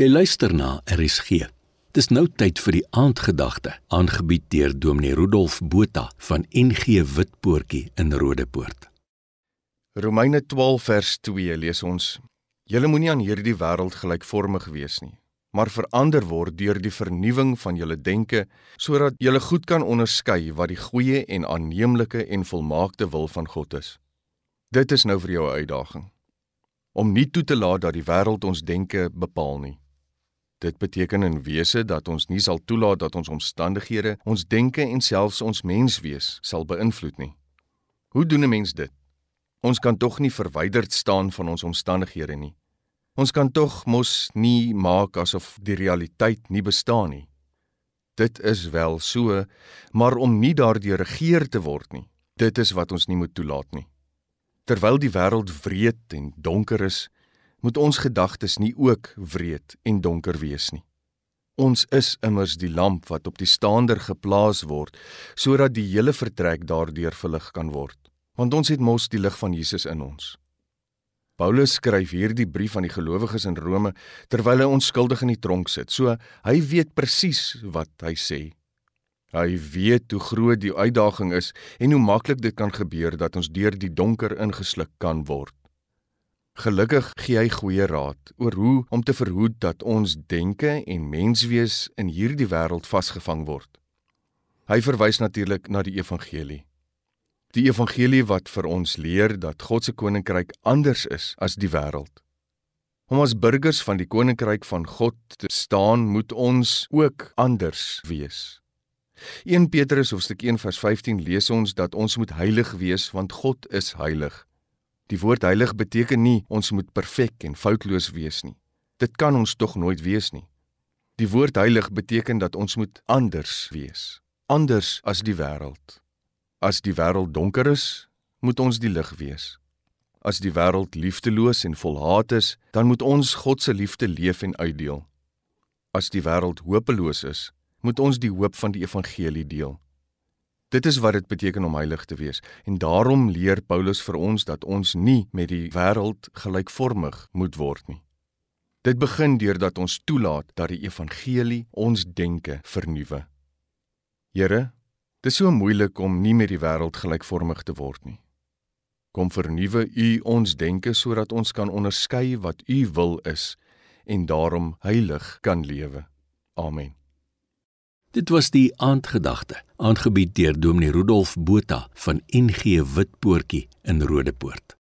Jy luister na RSG. Dis nou tyd vir die aandgedagte, aangebied deur Dominee Rudolf Botha van NG Witpoortjie in Rodepoort. Romeine 12 vers 2 lees ons: Julle moenie aan hierdie wêreld gelykvormig wees nie, maar verander word deur die vernuwing van julle denke, sodat julle goed kan onderskei wat die goeie en aanneemlike en volmaakte wil van God is. Dit is nou vir jou 'n uitdaging om nie toe te laat dat die wêreld ons denke bepaal nie. Dit beteken in wese dat ons nie sal toelaat dat ons omstandighede, ons denke en selfs ons menswees sal beïnvloed nie. Hoe doen 'n mens dit? Ons kan tog nie verwyderd staan van ons omstandighede nie. Ons kan tog mos nie maak asof die realiteit nie bestaan nie. Dit is wel so, maar om nie daardeur regeer te word nie. Dit is wat ons nie moet toelaat nie. Terwyl die wêreld wreed en donker is, moet ons gedagtes nie ook wreed en donker wees nie. Ons is immers die lamp wat op die staander geplaas word sodat die hele vertrek daardeur verlig kan word, want ons het mos die lig van Jesus in ons. Paulus skryf hierdie brief aan die gelowiges in Rome terwyl hy onskuldig in die tronk sit. So hy weet presies wat hy sê. Hy weet hoe groot die uitdaging is en hoe maklik dit kan gebeur dat ons deur die donker ingesluk kan word. Gelukkig gee hy goeie raad oor hoe om te verhoed dat ons denke en menswees in hierdie wêreld vasgevang word. Hy verwys natuurlik na die evangelie. Die evangelie wat vir ons leer dat God se koninkryk anders is as die wêreld. Om as burgers van die koninkryk van God te staan, moet ons ook anders wees. 1 Petrus hoofstuk 1 vers 15 lees ons dat ons moet heilig wees want God is heilig. Die woord heilig beteken nie ons moet perfek en foutloos wees nie. Dit kan ons tog nooit wees nie. Die woord heilig beteken dat ons moet anders wees, anders as die wêreld. As die wêreld donker is, moet ons die lig wees. As die wêreld liefdeloos en vol haat is, dan moet ons God se liefde leef en uitdeel. As die wêreld hopeloos is, moet ons die hoop van die evangelie deel. Dit is wat dit beteken om heilig te wees en daarom leer Paulus vir ons dat ons nie met die wêreld gelykvormig moet word nie. Dit begin deurdat ons toelaat dat die evangelie ons denke vernuwe. Here, dit is so moeilik om nie met die wêreld gelykvormig te word nie. Kom vernuwe U ons denke sodat ons kan onderskei wat U wil is en daarom heilig kan lewe. Amen. Dit was die aandgedagte, aangebied deur Dominee Rudolf Botha van NG Witpoortjie in Rodepoort.